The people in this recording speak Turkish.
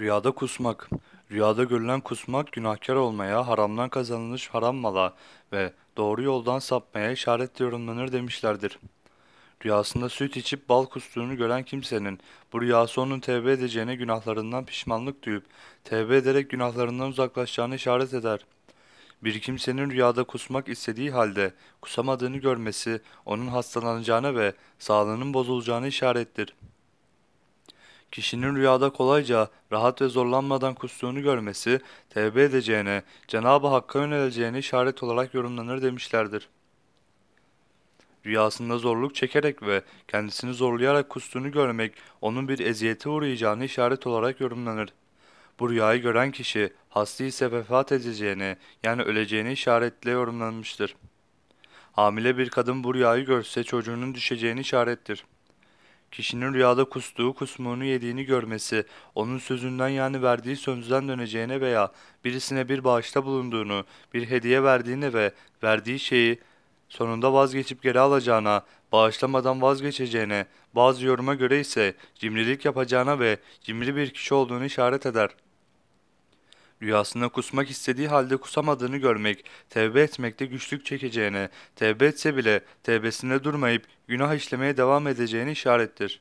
Rüyada kusmak. Rüyada görülen kusmak günahkar olmaya, haramdan kazanılmış haram mala ve doğru yoldan sapmaya işaret yorumlanır demişlerdir. Rüyasında süt içip bal kustuğunu gören kimsenin bu rüyası onun tevbe edeceğine günahlarından pişmanlık duyup tevbe ederek günahlarından uzaklaşacağını işaret eder. Bir kimsenin rüyada kusmak istediği halde kusamadığını görmesi onun hastalanacağına ve sağlığının bozulacağını işarettir. Kişinin rüyada kolayca, rahat ve zorlanmadan kustuğunu görmesi, tevbe edeceğine, Cenab-ı Hakk'a yöneleceğine işaret olarak yorumlanır demişlerdir. Rüyasında zorluk çekerek ve kendisini zorlayarak kustuğunu görmek, onun bir eziyete uğrayacağını işaret olarak yorumlanır. Bu rüyayı gören kişi, hasta ise vefat edeceğine, yani öleceğine işaretle yorumlanmıştır. Hamile bir kadın bu rüyayı görse çocuğunun düşeceğini işarettir. Kişinin rüyada kustuğu, kusmuğunu yediğini görmesi, onun sözünden yani verdiği sözden döneceğine veya birisine bir bağışta bulunduğunu, bir hediye verdiğine ve verdiği şeyi sonunda vazgeçip geri alacağına, bağışlamadan vazgeçeceğine, bazı yoruma göre ise cimrilik yapacağına ve cimri bir kişi olduğunu işaret eder. Rüyasında kusmak istediği halde kusamadığını görmek, tevbe etmekte güçlük çekeceğine, tevbe etse bile tevbesinde durmayıp günah işlemeye devam edeceğini işarettir.